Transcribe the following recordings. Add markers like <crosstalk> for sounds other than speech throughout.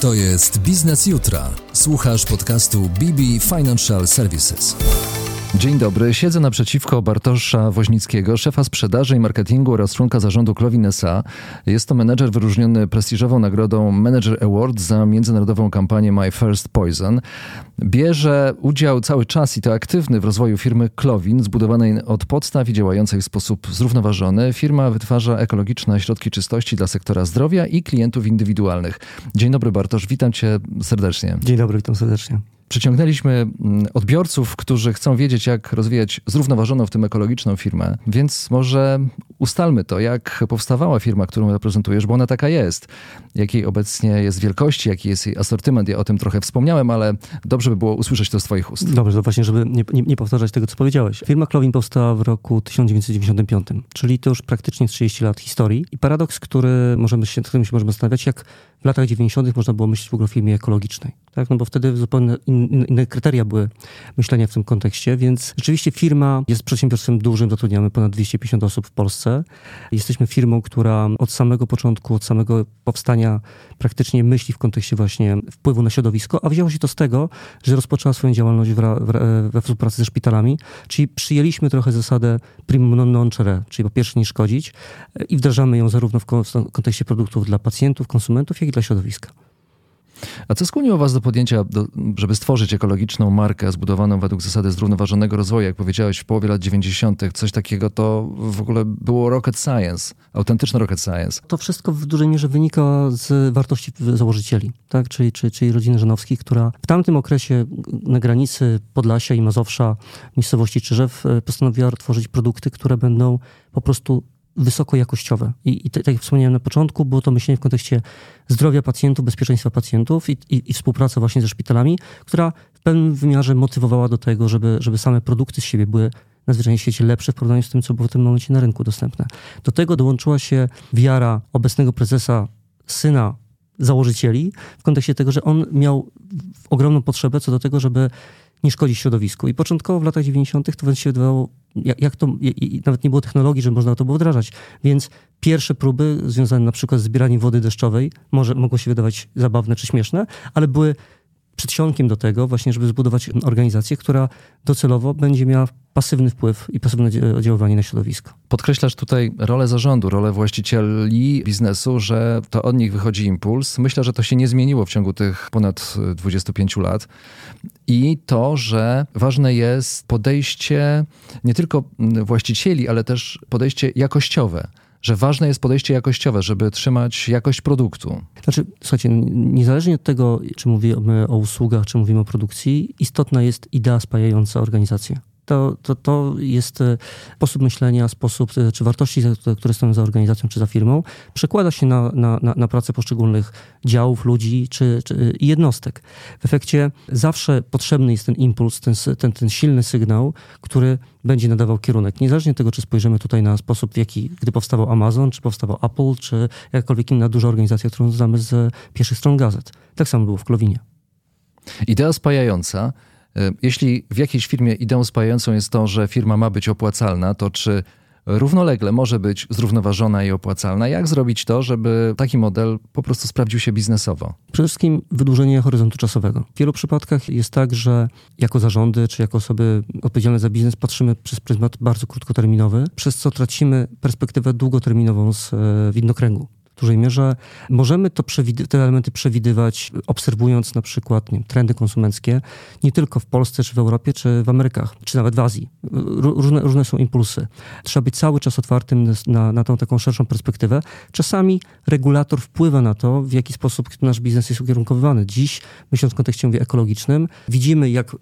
To jest Biznes Jutra. Słuchasz podcastu BB Financial Services. Dzień dobry, siedzę naprzeciwko Bartosza Woźnickiego, szefa sprzedaży i marketingu oraz członka zarządu Clovin S.A. Jest to menedżer wyróżniony prestiżową nagrodą Manager Award za międzynarodową kampanię My First Poison. Bierze udział cały czas i to aktywny w rozwoju firmy Clovin, zbudowanej od podstaw i działającej w sposób zrównoważony. Firma wytwarza ekologiczne środki czystości dla sektora zdrowia i klientów indywidualnych. Dzień dobry Bartosz, witam cię serdecznie. Dzień dobry, witam serdecznie przyciągnęliśmy mm, odbiorców, którzy chcą wiedzieć, jak rozwijać zrównoważoną, w tym ekologiczną firmę. Więc może ustalmy to, jak powstawała firma, którą reprezentujesz, bo ona taka jest. Jakiej obecnie jest wielkości, jaki jest jej asortyment. Ja o tym trochę wspomniałem, ale dobrze by było usłyszeć to z twoich ust. Dobrze, to właśnie, żeby nie, nie, nie powtarzać tego, co powiedziałeś. Firma Clovin powstała w roku 1995, czyli to już praktycznie 30 lat historii. I paradoks, który możemy się, którym się możemy zastanawiać, jak w latach 90. można było myśleć w ogóle o firmie ekologicznej. Tak? No bo wtedy zupełnie inne kryteria były myślenia w tym kontekście, więc rzeczywiście firma jest przedsiębiorstwem dużym, zatrudniamy ponad 250 osób w Polsce. Jesteśmy firmą, która od samego początku, od samego powstania praktycznie myśli w kontekście właśnie wpływu na środowisko, a wzięło się to z tego, że rozpoczęła swoją działalność we współpracy ze szpitalami, czyli przyjęliśmy trochę zasadę primum non nocere, czyli po pierwsze nie szkodzić i wdrażamy ją zarówno w kontekście produktów dla pacjentów, konsumentów, jak i dla środowiska. A co skłoniło Was do podjęcia, do, żeby stworzyć ekologiczną markę zbudowaną według zasady zrównoważonego rozwoju? Jak powiedziałeś, w połowie lat 90. coś takiego to w ogóle było rocket science, autentyczny rocket science. To wszystko w dużej mierze wynika z wartości założycieli, tak? czyli, czyli, czyli rodziny Żanowskiej, która w tamtym okresie na granicy Podlasia i Mazowsza, miejscowości Czyżew, e, postanowiła tworzyć produkty, które będą po prostu wysokojakościowe. I, i tak jak wspomniałem na początku, było to myślenie w kontekście zdrowia pacjentów, bezpieczeństwa pacjentów i, i, i współpraca właśnie ze szpitalami, która w pewnym wymiarze motywowała do tego, żeby, żeby same produkty z siebie były na zwyczajnie świecie lepsze w porównaniu z tym, co było w tym momencie na rynku dostępne. Do tego dołączyła się wiara obecnego prezesa, syna założycieli, w kontekście tego, że on miał ogromną potrzebę co do tego, żeby nie szkodzić środowisku. I początkowo w latach 90. to się wydawało jak, jak to, i, nawet nie było technologii, że można to było wdrażać. Więc pierwsze próby związane na przykład z zbieraniem wody deszczowej może mogło się wydawać zabawne czy śmieszne, ale były przedsionkiem do tego właśnie, żeby zbudować organizację, która docelowo będzie miała pasywny wpływ i pasywne oddziaływanie na środowisko. Podkreślasz tutaj rolę zarządu, rolę właścicieli biznesu, że to od nich wychodzi impuls. Myślę, że to się nie zmieniło w ciągu tych ponad 25 lat. I to, że ważne jest podejście nie tylko właścicieli, ale też podejście jakościowe że ważne jest podejście jakościowe, żeby trzymać jakość produktu. Znaczy, słuchajcie, niezależnie od tego, czy mówimy o usługach, czy mówimy o produkcji, istotna jest idea spajająca organizację to, to, to jest e, sposób myślenia, sposób, e, czy wartości, które stoją za organizacją, czy za firmą, przekłada się na, na, na pracę poszczególnych działów, ludzi czy, czy jednostek. W efekcie zawsze potrzebny jest ten impuls, ten, ten, ten silny sygnał, który będzie nadawał kierunek. Niezależnie od tego, czy spojrzymy tutaj na sposób, w jaki, gdy powstawał Amazon, czy powstawał Apple, czy jakakolwiek inna duża organizacja, którą znamy z pierwszych stron gazet. Tak samo było w Klowinie. Idea spajająca E, jeśli w jakiejś firmie ideą spajającą jest to, że firma ma być opłacalna, to czy równolegle może być zrównoważona i opłacalna? Jak zrobić to, żeby taki model po prostu sprawdził się biznesowo? Przede wszystkim wydłużenie horyzontu czasowego. W wielu przypadkach jest tak, że jako zarządy czy jako osoby odpowiedzialne za biznes patrzymy przez pryzmat bardzo krótkoterminowy, przez co tracimy perspektywę długoterminową z e, widnokręgu dużej mierze. Możemy to te elementy przewidywać, obserwując na przykład nie trendy konsumenckie, nie tylko w Polsce, czy w Europie, czy w Amerykach, czy nawet w Azji. Różne, różne są impulsy. Trzeba być cały czas otwartym na, na tą taką szerszą perspektywę. Czasami regulator wpływa na to, w jaki sposób nasz biznes jest ukierunkowany. Dziś, myśląc w kontekście mówię, ekologicznym, widzimy, jak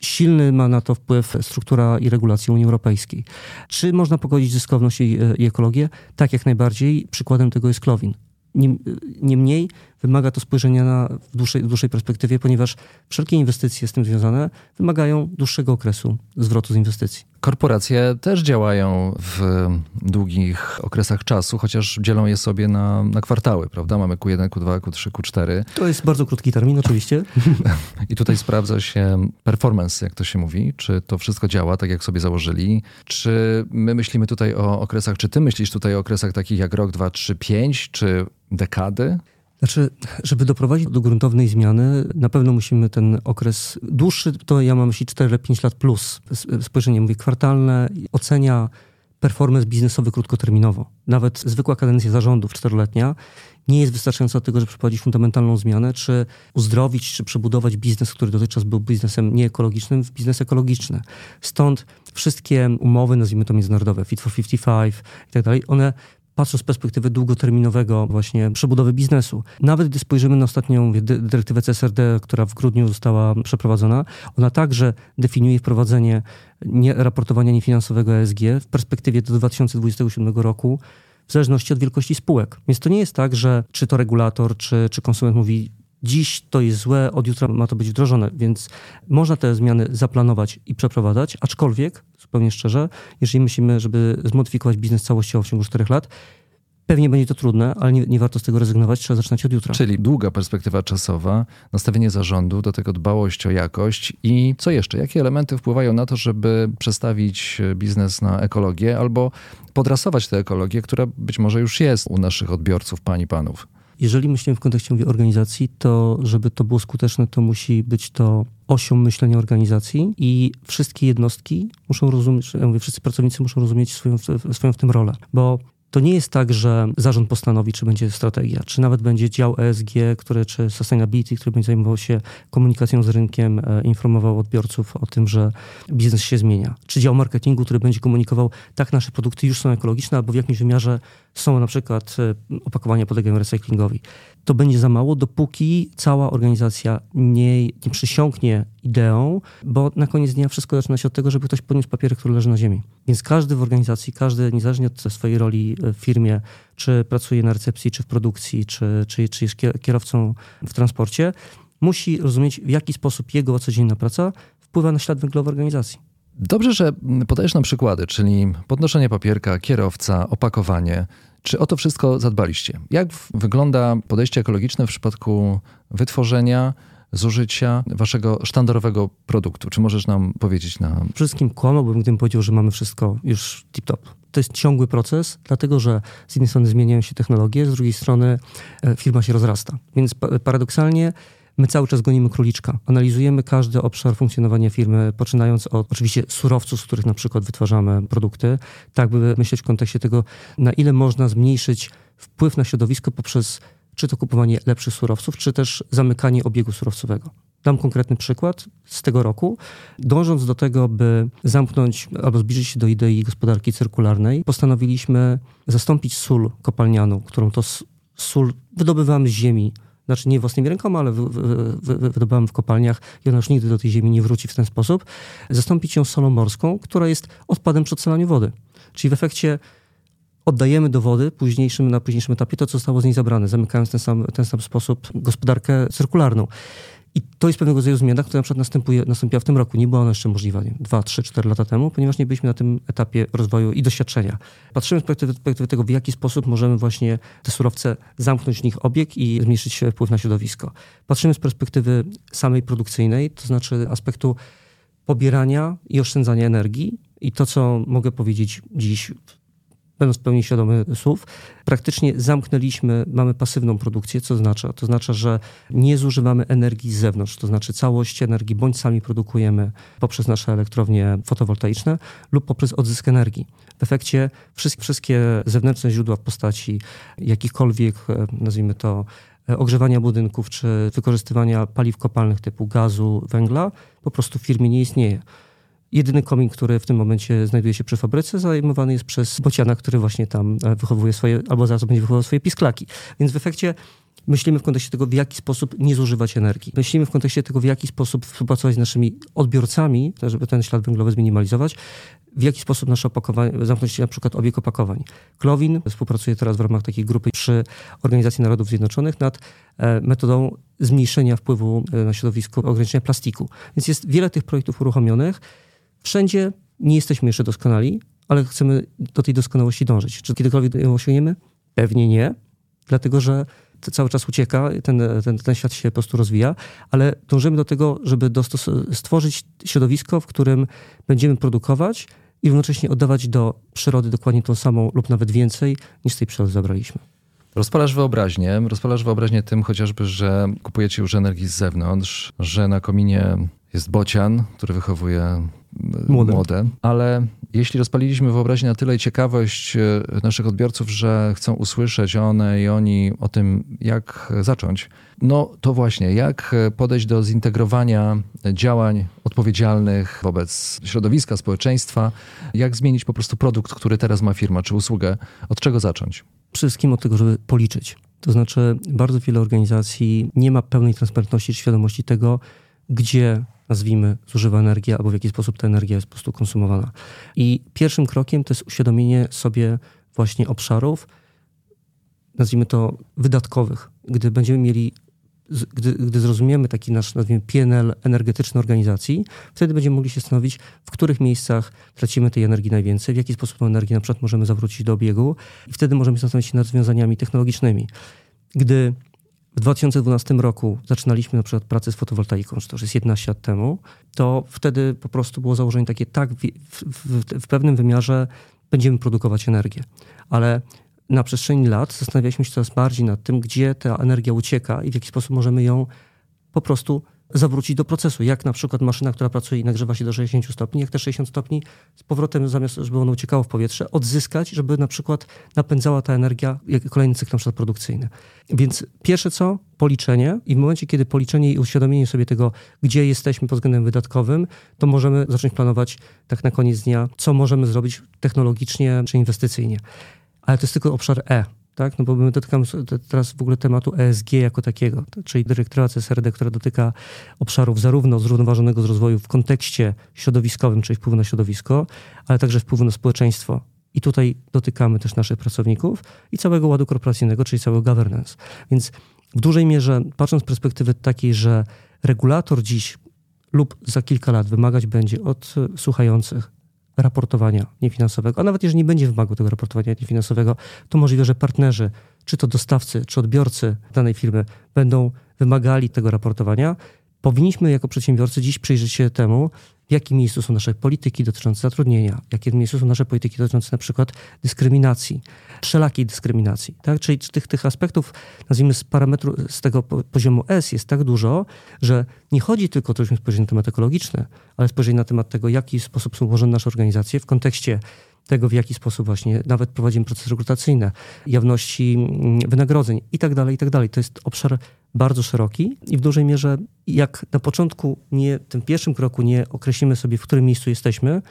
silny ma na to wpływ struktura i regulacja Unii Europejskiej. Czy można pogodzić zyskowność i, i ekologię? Tak, jak najbardziej. Przykładem tego jest Klowin. Niemniej wymaga to spojrzenia na, w, dłuższej, dłuższej perspektywie, ponieważ wszelkie inwestycje z tym związane wymagają dłuższego okresu zwrotu z inwestycji. Korporacje też działają w długich okresach czasu, chociaż dzielą je sobie na, na kwartały, prawda? Mamy Q1, Q2, Q3, Q4. To jest bardzo krótki termin, oczywiście. <laughs> I tutaj sprawdza się performance, jak to się mówi. Czy to wszystko działa tak, jak sobie założyli? Czy my myślimy tutaj o okresach, czy ty myślisz tutaj o okresach takich jak rok, dwa, trzy, pięć, czy dekady? Znaczy, żeby doprowadzić do gruntownej zmiany, na pewno musimy ten okres dłuższy, to ja mam myśli 4-5 lat plus. Spojrzenie, mówię, kwartalne, ocenia performance biznesowy krótkoterminowo. Nawet zwykła kadencja zarządów czteroletnia nie jest wystarczająca do tego, żeby przeprowadzić fundamentalną zmianę, czy uzdrowić, czy przebudować biznes, który dotychczas był biznesem nieekologicznym, w biznes ekologiczny. Stąd wszystkie umowy, nazwijmy to międzynarodowe, Fit for 55 i tak dalej, one patrząc z perspektywy długoterminowego właśnie przebudowy biznesu. Nawet gdy spojrzymy na ostatnią dyrektywę CSRD, która w grudniu została przeprowadzona, ona także definiuje wprowadzenie nie, raportowania niefinansowego ESG w perspektywie do 2027 roku w zależności od wielkości spółek. Więc to nie jest tak, że czy to regulator, czy, czy konsument mówi dziś to jest złe, od jutra ma to być wdrożone, więc można te zmiany zaplanować i przeprowadzać, aczkolwiek, zupełnie szczerze, jeżeli myślimy, żeby zmodyfikować biznes całościowo w ciągu 4 lat, Pewnie będzie to trudne, ale nie, nie, warto z tego rezygnować, trzeba zaczynać od jutra. Czyli długa perspektywa czasowa, nastawienie zarządu, do tego dbałość o jakość i co jeszcze? Jakie elementy wpływają na to, żeby przestawić biznes na ekologię albo podrasować tę ekologię, która być może już jest u naszych odbiorców, pani, panów? Jeżeli myślimy w kontekście mówię, organizacji, to żeby to było skuteczne, to musi być to osią myślenia organizacji i wszystkie jednostki muszą rozumieć, ja mówię, wszyscy pracownicy muszą rozumieć swoją, swoją w tym rolę, bo to nie jest tak, że zarząd postanowi, czy będzie strategia, czy nawet będzie dział ESG, który, czy sustainability, który będzie zajmował się komunikacją z rynkiem, e, informował odbiorców o tym, że biznes się zmienia. Czy dział marketingu, który będzie komunikował, tak, nasze produkty już są ekologiczne, albo w jakimś wymiarze są na przykład e, opakowania podlegają recyklingowi. To będzie za mało, dopóki cała organizacja nie, nie przysiągnie ideą, bo na koniec dnia wszystko zaczyna się od tego, żeby ktoś podniósł papiery, który leży na ziemi. Więc każdy w organizacji, każdy niezależnie od swojej roli w firmie, czy pracuje na recepcji, czy w produkcji, czy, czy, czy jest kierowcą w transporcie, musi rozumieć, w jaki sposób jego codzienna praca wpływa na ślad węglowy organizacji. Dobrze, że podajesz nam przykłady, czyli podnoszenie papierka, kierowca, opakowanie. Czy o to wszystko zadbaliście? Jak wygląda podejście ekologiczne w przypadku wytworzenia, zużycia waszego sztandarowego produktu? Czy możesz nam powiedzieć na... Wszystkim kłamałbym, gdybym powiedział, że mamy wszystko już tip-top. To jest ciągły proces, dlatego że z jednej strony zmieniają się technologie, z drugiej strony e, firma się rozrasta. Więc paradoksalnie My cały czas gonimy króliczka. Analizujemy każdy obszar funkcjonowania firmy, poczynając od oczywiście surowców, z których na przykład wytwarzamy produkty, tak by myśleć w kontekście tego, na ile można zmniejszyć wpływ na środowisko poprzez czy to kupowanie lepszych surowców, czy też zamykanie obiegu surowcowego. Dam konkretny przykład z tego roku. Dążąc do tego, by zamknąć albo zbliżyć się do idei gospodarki cyrkularnej, postanowiliśmy zastąpić sól kopalnianą, którą to sól wydobywamy z ziemi znaczy nie własnymi rękoma, ale wydobywamy w kopalniach i ona już nigdy do tej ziemi nie wróci w ten sposób, zastąpić ją solą morską, która jest odpadem przy odsalaniu wody. Czyli w efekcie oddajemy do wody późniejszym, na późniejszym etapie to, co zostało z niej zabrane, zamykając ten sam, ten sam sposób gospodarkę cyrkularną. I to jest pewnego rodzaju zmiana, która na przykład następuje, nastąpiła w tym roku. Nie była ona jeszcze możliwa nie, 2, 3, 4 lata temu, ponieważ nie byliśmy na tym etapie rozwoju i doświadczenia. Patrzymy z perspektywy, tego, w jaki sposób możemy właśnie te surowce zamknąć w nich obieg i zmniejszyć wpływ na środowisko. Patrzymy z perspektywy samej produkcyjnej, to znaczy aspektu pobierania i oszczędzania energii. I to, co mogę powiedzieć dziś będąc w pełni świadomy słów, praktycznie zamknęliśmy, mamy pasywną produkcję, co oznacza? To oznacza, że nie zużywamy energii z zewnątrz, to znaczy całość energii bądź sami produkujemy poprzez nasze elektrownie fotowoltaiczne lub poprzez odzysk energii. W efekcie wszystkie zewnętrzne źródła w postaci jakichkolwiek, e, nazwijmy to, e, ogrzewania budynków czy wykorzystywania paliw kopalnych typu gazu, węgla po prostu w firmie nie istnieje. Jedyny komin, który w tym momencie znajduje się przy fabryce, zajmowany jest przez bociana, który właśnie tam e, wychowuje swoje, albo zaraz będzie wychowywał swoje pisklaki. Więc w efekcie myślimy w kontekście tego, w jaki sposób nie zużywać energii. Myślimy w kontekście tego, w jaki sposób współpracować z naszymi odbiorcami, żeby ten ślad węglowy zminimalizować, w jaki sposób nasze opakowanie, zamknąć na przykład obieg opakowań. Klowin współpracuje teraz w ramach takiej grupy przy Organizacji Narodów Zjednoczonych nad e, metodą zmniejszenia wpływu e, na środowisko, ograniczenia plastiku. Więc jest wiele tych projektów uruchomionych. Wszędzie nie jesteśmy jeszcze doskonali, ale chcemy do tej doskonałości dążyć. Czy kiedykolwiek ją osiągniemy? Pewnie nie, dlatego że cały czas ucieka, ten, ten, ten świat się po prostu rozwija, ale dążymy do tego, żeby stworzyć środowisko, w którym będziemy produkować i równocześnie oddawać do przyrody dokładnie tą samą lub nawet więcej, niż z tej przyrody zabraliśmy. Rozpalasz wyobraźnię, rozpalasz wyobraźnię tym chociażby, że kupujecie już energii z zewnątrz, że na kominie jest bocian, który wychowuje młode. młode. Ale jeśli rozpaliliśmy wyobraźnię na tyle i ciekawość e, naszych odbiorców, że chcą usłyszeć one i oni o tym, jak zacząć, no to właśnie, jak podejść do zintegrowania działań odpowiedzialnych wobec środowiska, społeczeństwa, jak zmienić po prostu produkt, który teraz ma firma, czy usługę, od czego zacząć? Przede wszystkim od tego, żeby policzyć. To znaczy, bardzo wiele organizacji nie ma pełnej transparentności czy świadomości tego, gdzie nazwijmy, zużywa energię, albo w jaki sposób ta energia jest po prostu konsumowana. I pierwszym krokiem to jest uświadomienie sobie właśnie obszarów, nazwijmy to wydatkowych. Gdy będziemy mieli, gdy, gdy zrozumiemy taki nasz, nazwijmy, PNL energetyczny organizacji, wtedy będziemy mogli się stanowić, w których miejscach tracimy tej energii najwięcej, w jaki sposób tę energię na przykład możemy zawrócić do obiegu i wtedy możemy zastanowić się nad rozwiązaniami technologicznymi. Gdy w 2012 roku zaczynaliśmy na przykład pracę z fotowoltaiką, czy to już jest 11 lat temu, to wtedy po prostu było założenie takie, tak, w, w, w pewnym wymiarze będziemy produkować energię. Ale na przestrzeni lat zastanawialiśmy się coraz bardziej nad tym, gdzie ta energia ucieka i w jaki sposób możemy ją po prostu zawrócić do procesu. Jak na przykład maszyna, która pracuje i nagrzewa się do 60 stopni, jak te 60 stopni z powrotem, zamiast żeby ono uciekało w powietrze, odzyskać, żeby na przykład napędzała ta energia kolejny cykl na przykład produkcyjny. Więc pierwsze co? Policzenie i w momencie, kiedy policzenie i uświadomienie sobie tego, gdzie jesteśmy pod względem wydatkowym, to możemy zacząć planować tak na koniec dnia, co możemy zrobić technologicznie czy inwestycyjnie. Ale to jest tylko obszar E tak? No bo my dotykamy teraz w ogóle tematu ESG jako takiego, czyli dyrektywa CSRD, która dotyka obszarów zarówno zrównoważonego z rozwoju w kontekście środowiskowym, czyli wpływu na środowisko, ale także wpływu na społeczeństwo. I tutaj dotykamy też naszych pracowników i całego ładu korporacyjnego, czyli całego governance. Więc w dużej mierze, patrząc z perspektywy takiej, że regulator dziś lub za kilka lat wymagać będzie od słuchających raportowania niefinansowego, a nawet jeżeli nie będzie wymagał tego raportowania niefinansowego, to możliwe, że partnerzy, czy to dostawcy, czy odbiorcy danej firmy będą wymagali tego raportowania. Powinniśmy jako przedsiębiorcy dziś przyjrzeć się temu, w jakim miejscu są nasze polityki dotyczące zatrudnienia, w jakim miejscu są nasze polityki dotyczące na przykład dyskryminacji, wszelakiej dyskryminacji. Tak? Czyli tych, tych aspektów, nazwijmy z parametru, z tego poziomu S jest tak dużo, że nie chodzi tylko o to, żebyśmy spojrzeli na temat ekologiczny, ale spojrzeli na temat tego, w jaki sposób są ułożone nasze organizacje w kontekście tego, w jaki sposób właśnie nawet prowadzimy procesy rekrutacyjne, jawności mm, wynagrodzeń i tak dalej, i tak. To jest obszar bardzo szeroki i w dużej mierze, jak na początku, nie, tym pierwszym kroku nie określimy sobie, w którym miejscu jesteśmy,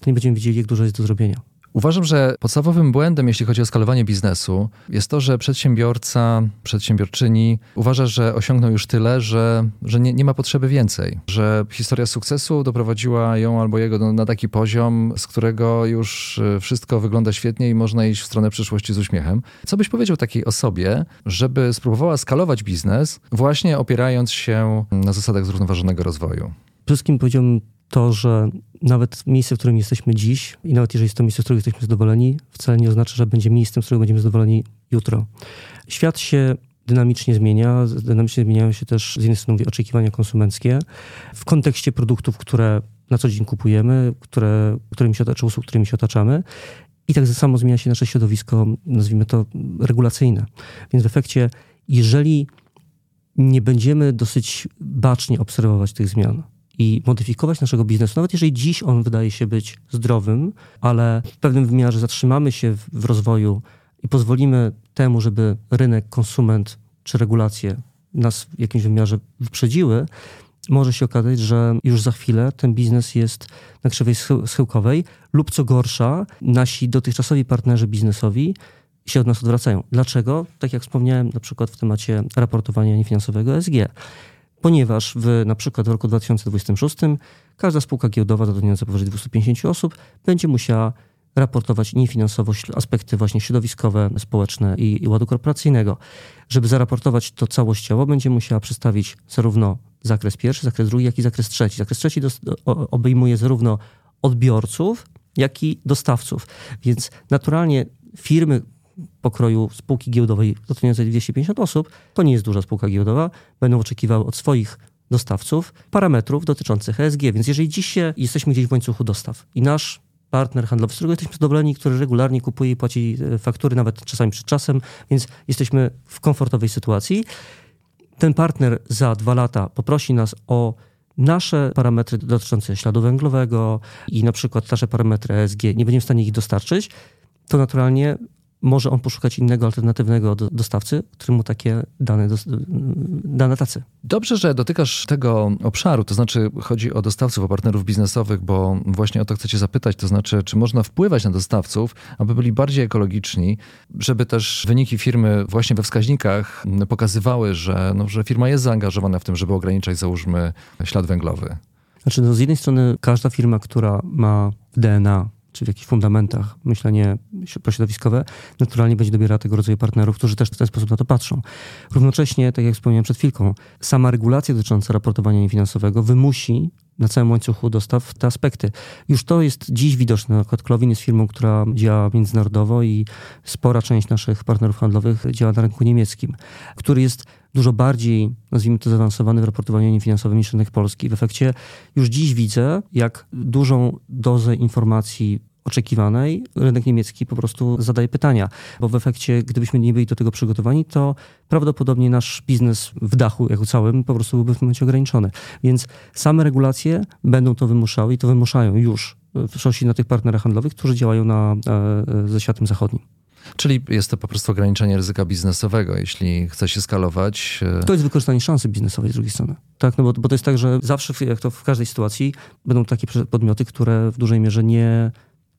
to nie będziemy wiedzieli, jak dużo jest do zrobienia. Uważam, że podstawowym błędem, jeśli chodzi o skalowanie biznesu, jest to, że przedsiębiorca, przedsiębiorczyni uważa, że osiągnął już tyle, że, że nie, nie ma potrzeby więcej. Że historia sukcesu doprowadziła ją albo jego na taki poziom, z którego już e, wszystko wygląda świetnie i można iść w stronę przyszłości z uśmiechem. Co byś powiedział takiej osobie, żeby spróbowała skalować biznes, właśnie opierając się na zasadach zrównoważonego rozwoju? Wszystkim powiedziałbym to, że nawet miejsce, w którym jesteśmy dziś i nawet jeżeli jest to miejsce, w którym jesteśmy zadowoleni, wcale nie oznacza, że będzie miejscem, z którego będziemy zadowoleni jutro. Świat się dynamicznie zmienia, dynamicznie zmieniają się też z jednej strony oczekiwania konsumenckie w kontekście produktów, które na co dzień kupujemy, które, którymi się otacza, usług, którymi się otaczamy. I tak samo zmienia się nasze środowisko, nazwijmy to regulacyjne. Więc w efekcie, jeżeli nie będziemy dosyć bacznie obserwować tych zmian, i modyfikować naszego biznesu, nawet jeżeli dziś on wydaje się być zdrowym, ale w pewnym wymiarze zatrzymamy się w, w rozwoju i pozwolimy temu, żeby rynek, konsument czy regulacje nas w jakimś wymiarze wyprzedziły, może się okazać, że już za chwilę ten biznes jest na krzywej schyłkowej lub co gorsza, nasi dotychczasowi partnerzy biznesowi się od nas odwracają. Dlaczego? Tak jak wspomniałem na przykład w temacie raportowania niefinansowego SG ponieważ w, na przykład w roku 2026 każda spółka giełdowa zatrudniająca powyżej 250 osób będzie musiała raportować niefinansowo aspekty właśnie środowiskowe, społeczne i, i ładu korporacyjnego. Żeby zaraportować to całościowo, będzie musiała przedstawić zarówno zakres pierwszy, zakres drugi, jak i zakres trzeci. Zakres trzeci obejmuje zarówno odbiorców, jak i dostawców. Więc naturalnie firmy, pokroju spółki giełdowej zatrudniającej 250 osób, to nie jest duża spółka giełdowa, będą oczekiwały od swoich dostawców parametrów dotyczących ESG. Więc jeżeli dziś się jesteśmy gdzieś w łańcuchu dostaw i nasz partner handlowy, z którego jesteśmy zadowoleni, który regularnie kupuje i płaci e, faktury, nawet czasami przed czasem, więc jesteśmy w komfortowej sytuacji. Ten partner za dwa lata poprosi nas o nasze parametry dotyczące śladu węglowego i na przykład nasze parametry ESG, nie będziemy w stanie ich dostarczyć, to naturalnie może on poszukać innego, alternatywnego dostawcy, który mu takie dane da na tacy. Dobrze, że dotykasz tego obszaru, to znaczy chodzi o dostawców, o partnerów biznesowych, bo właśnie o to chcecie zapytać, to znaczy czy można wpływać na dostawców, aby byli bardziej ekologiczni, żeby też wyniki firmy właśnie we wskaźnikach pokazywały, że, no, że firma jest zaangażowana w tym, żeby ograniczać, załóżmy, ślad węglowy. Znaczy, no z jednej strony każda firma, która ma DNA czy w jakichś fundamentach myślenie prośrodowiskowe, naturalnie będzie dobierała tego rodzaju partnerów, którzy też w ten sposób na to patrzą. Równocześnie, tak jak wspomniałem przed chwilką, sama regulacja dotycząca raportowania niefinansowego wymusi na całym łańcuchu dostaw te aspekty. Już to jest dziś widoczne. Na przykład Klowin jest firmą, która działa międzynarodowo i spora część naszych partnerów handlowych działa na rynku niemieckim, który jest dużo bardziej, nazwijmy to, zaawansowany w raportowaniu niefinansowym niż rynek polski. W efekcie już dziś widzę, jak dużą dozę informacji oczekiwanej, rynek niemiecki po prostu zadaje pytania, bo w efekcie, gdybyśmy nie byli do tego przygotowani, to prawdopodobnie nasz biznes w dachu jako całym po prostu byłby w tym momencie ograniczony. Więc same regulacje będą to wymuszały i to wymuszają już w przyszłości na tych partnerach handlowych, którzy działają na, e, ze światem zachodnim. Czyli jest to po prostu ograniczenie ryzyka biznesowego, jeśli chce się skalować. E, to jest wykorzystanie szansy biznesowej z drugiej strony. Tak, no bo, bo to jest tak, że zawsze, jak to w każdej sytuacji, będą takie podmioty, które w dużej mierze nie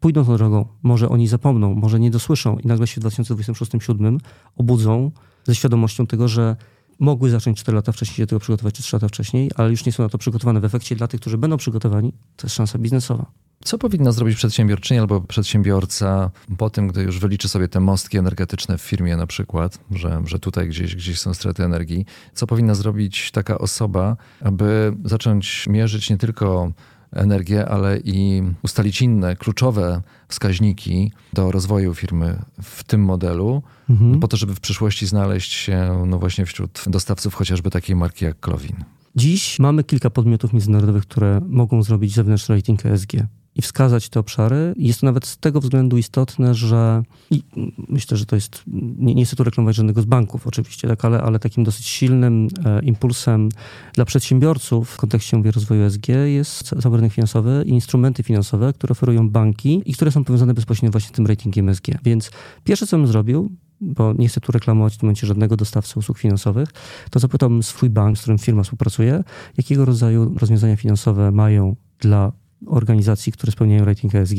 pójdą tą drogą. Może oni zapomną, może nie dosłyszą i nagle się w 2026-2027 obudzą ze świadomością tego, że mogły zacząć 4 lata wcześniej się tego przygotować, czy 3 lata wcześniej, ale już nie są na to przygotowane. W efekcie dla tych, którzy będą przygotowani, to jest szansa biznesowa. Co powinna zrobić przedsiębiorczyni albo przedsiębiorca po tym, gdy już wyliczy sobie te mostki energetyczne w firmie na przykład, że, że tutaj gdzieś, gdzieś są straty energii? Co powinna zrobić taka osoba, aby zacząć mierzyć nie tylko energię, ale i ustalić inne kluczowe wskaźniki do rozwoju firmy w tym modelu, mhm. po to, żeby w przyszłości znaleźć się no właśnie wśród dostawców chociażby takiej marki jak Klowin. Dziś mamy kilka podmiotów międzynarodowych, które mogą zrobić zewnętrzny rating ESG i wskazać te obszary. Jest to nawet z tego względu istotne, że i myślę, że to jest, nie, nie chcę tu reklamować żadnego z banków oczywiście, tak, ale, ale takim dosyć silnym e, impulsem dla przedsiębiorców w kontekście mówię, rozwoju SG jest cały rynek finansowy i instrumenty finansowe, które oferują banki i które są powiązane bezpośrednio właśnie z tym ratingiem SG. Więc pierwsze, co bym zrobił, bo nie chcę tu reklamować w tym momencie żadnego dostawcy usług finansowych, to zapytam swój bank, z którym firma współpracuje, jakiego rodzaju rozwiązania finansowe mają dla organizacji, które spełniają rating ESG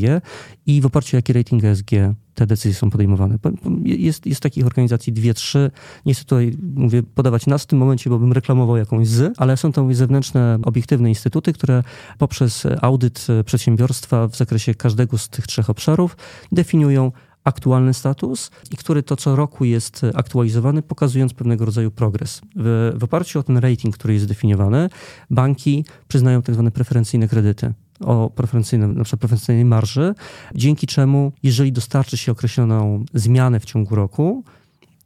i w oparciu o jaki rating ESG te decyzje są podejmowane. Jest, jest takich organizacji dwie, trzy. Nie chcę tutaj mówię, podawać nas w tym momencie, bo bym reklamował jakąś z, ale są to zewnętrzne, obiektywne instytuty, które poprzez audyt przedsiębiorstwa w zakresie każdego z tych trzech obszarów definiują aktualny status i który to co roku jest aktualizowany, pokazując pewnego rodzaju progres. W, w oparciu o ten rating, który jest zdefiniowany, banki przyznają tak zwane preferencyjne kredyty o preferencyjnym, na przykład preferencyjnej marży, dzięki czemu, jeżeli dostarczy się określoną zmianę w ciągu roku,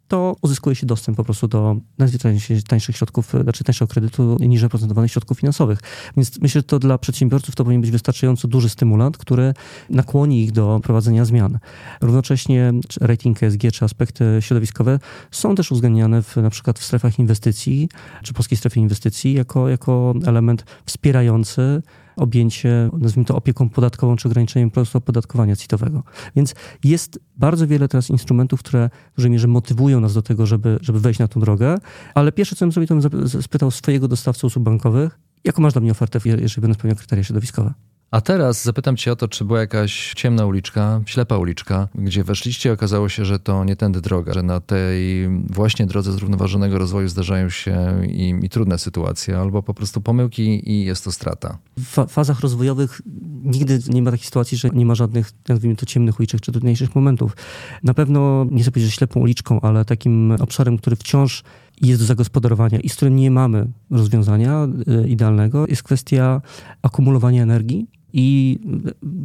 to uzyskuje się dostęp po prostu do najzwyczajniej tańszych środków, znaczy tańszego kredytu, niżej procentowanych środków finansowych. Więc myślę, że to dla przedsiębiorców to powinien być wystarczająco duży stymulant, który nakłoni ich do prowadzenia zmian. Równocześnie rating ESG czy aspekty środowiskowe są też uwzględniane w, na przykład w strefach inwestycji, czy polskiej strefie inwestycji jako, jako element wspierający objęcie, nazwijmy to opieką podatkową, czy ograniczeniem procesu opodatkowania CIT-owego. Więc jest bardzo wiele teraz instrumentów, które w dużej mierze motywują nas do tego, żeby, żeby wejść na tą drogę, ale pierwsze, co bym zrobił, to bym spytał swojego dostawcy usług bankowych, jaką masz dla mnie ofertę, jeżeli będę spełniał kryteria środowiskowe. A teraz zapytam cię o to, czy była jakaś ciemna uliczka, ślepa uliczka, gdzie weszliście i okazało się, że to nie tędy droga, że na tej właśnie drodze zrównoważonego rozwoju zdarzają się i, i trudne sytuacje, albo po prostu pomyłki i jest to strata. W fazach rozwojowych nigdy nie ma takiej sytuacji, że nie ma żadnych, nazwijmy to, ciemnych uliczek czy trudniejszych momentów. Na pewno, nie chcę powiedzieć, że ślepą uliczką, ale takim obszarem, który wciąż jest do zagospodarowania i z którym nie mamy rozwiązania y, idealnego, jest kwestia akumulowania energii i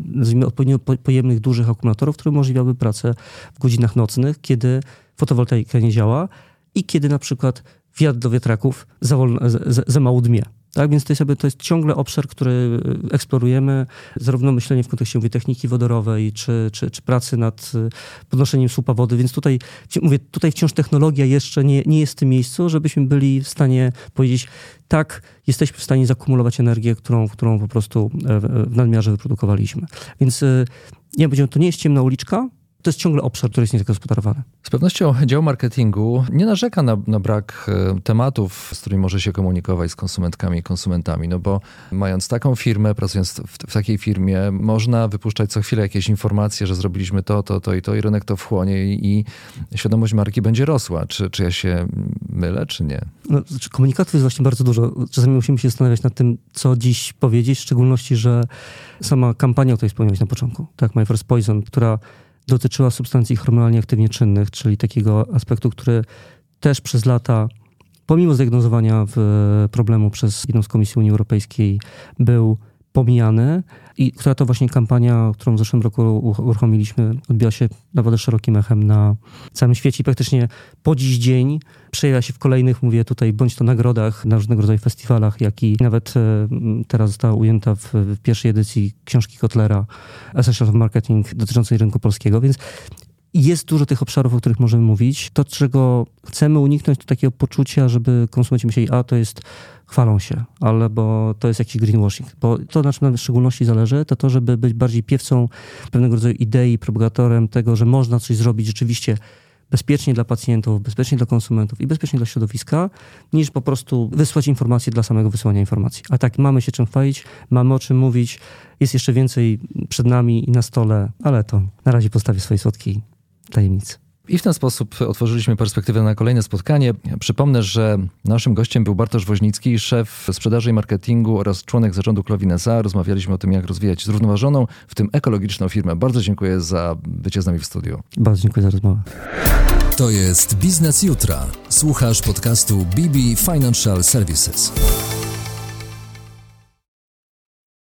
nazwijmy odpowiednio pojemnych, dużych akumulatorów, które umożliwiały pracę w godzinach nocnych, kiedy fotowoltaika nie działa i kiedy na przykład wiatr do wiatraków za, wolno, za, za mało dmie. Tak, więc to jest, to jest ciągle obszar, który eksplorujemy, zarówno myślenie w kontekście mówię, techniki wodorowej, czy, czy, czy pracy nad podnoszeniem słupa wody, więc tutaj, mówię, tutaj wciąż technologia jeszcze nie, nie jest w tym miejscu, żebyśmy byli w stanie powiedzieć, tak, jesteśmy w stanie zakumulować energię, którą, którą po prostu w nadmiarze wyprodukowaliśmy. Więc nie, to nie jest ciemna uliczka, to jest ciągle obszar, który jest niezagospodarowany. Z pewnością dział marketingu nie narzeka na, na, brak e, tematów, z którymi może się komunikować z konsumentkami i konsumentami, no bo mając taką firmę, pracując w, w, takiej firmie, można wypuszczać co chwilę jakieś informacje, że zrobiliśmy to, to, to i to i rynek to wchłonie i, i świadomość marki będzie rosła. Czy, czy ja się mylę, czy nie? No, znaczy komunikatów jest właśnie bardzo dużo. Czasami musimy się zastanawiać nad tym, co dziś powiedzieć, w szczególności, że sama kampania, o której wspomniałeś na początku, tak, My First Poison, która dotyczyła substancji hormonalnie aktywnie czynnych, czyli takiego aspektu, który też przez lata, pomimo zdiagnozowania problemu przez jedną z Komisji Unii Europejskiej, był pomijany i która to właśnie kampania, którą w zeszłym roku uruchomiliśmy, odbiła się naprawdę szerokim echem na całym świecie i praktycznie po dziś dzień przejawia się w kolejnych, mówię tutaj, bądź to nagrodach na różnego rodzaju festiwalach, jak i nawet e, teraz została ujęta w, w pierwszej edycji książki Kotlera Essentials of Marketing dotyczącej rynku polskiego, więc jest dużo tych obszarów, o których możemy mówić. To, czego chcemy uniknąć, to takiego poczucia, żeby konsumenci myśleli, a to jest, chwalą się, albo to jest jakiś greenwashing. Bo to, na czym nam w szczególności zależy, to to, żeby być bardziej piewcą pewnego rodzaju idei, propagatorem tego, że można coś zrobić rzeczywiście bezpiecznie dla pacjentów, bezpiecznie dla konsumentów i bezpiecznie dla środowiska, niż po prostu wysłać informacje dla samego wysyłania informacji. A tak, mamy się czym chwalić, mamy o czym mówić, jest jeszcze więcej przed nami i na stole, ale to na razie postawię swojej słodkiej tajemnicy. I w ten sposób otworzyliśmy perspektywę na kolejne spotkanie. Przypomnę, że naszym gościem był Bartosz Woźnicki, szef sprzedaży i marketingu oraz członek zarządu Klowin SA. Rozmawialiśmy o tym, jak rozwijać zrównoważoną, w tym ekologiczną firmę. Bardzo dziękuję za bycie z nami w studiu. Bardzo dziękuję za rozmowę. To jest Biznes Jutra. Słuchasz podcastu BB Financial Services.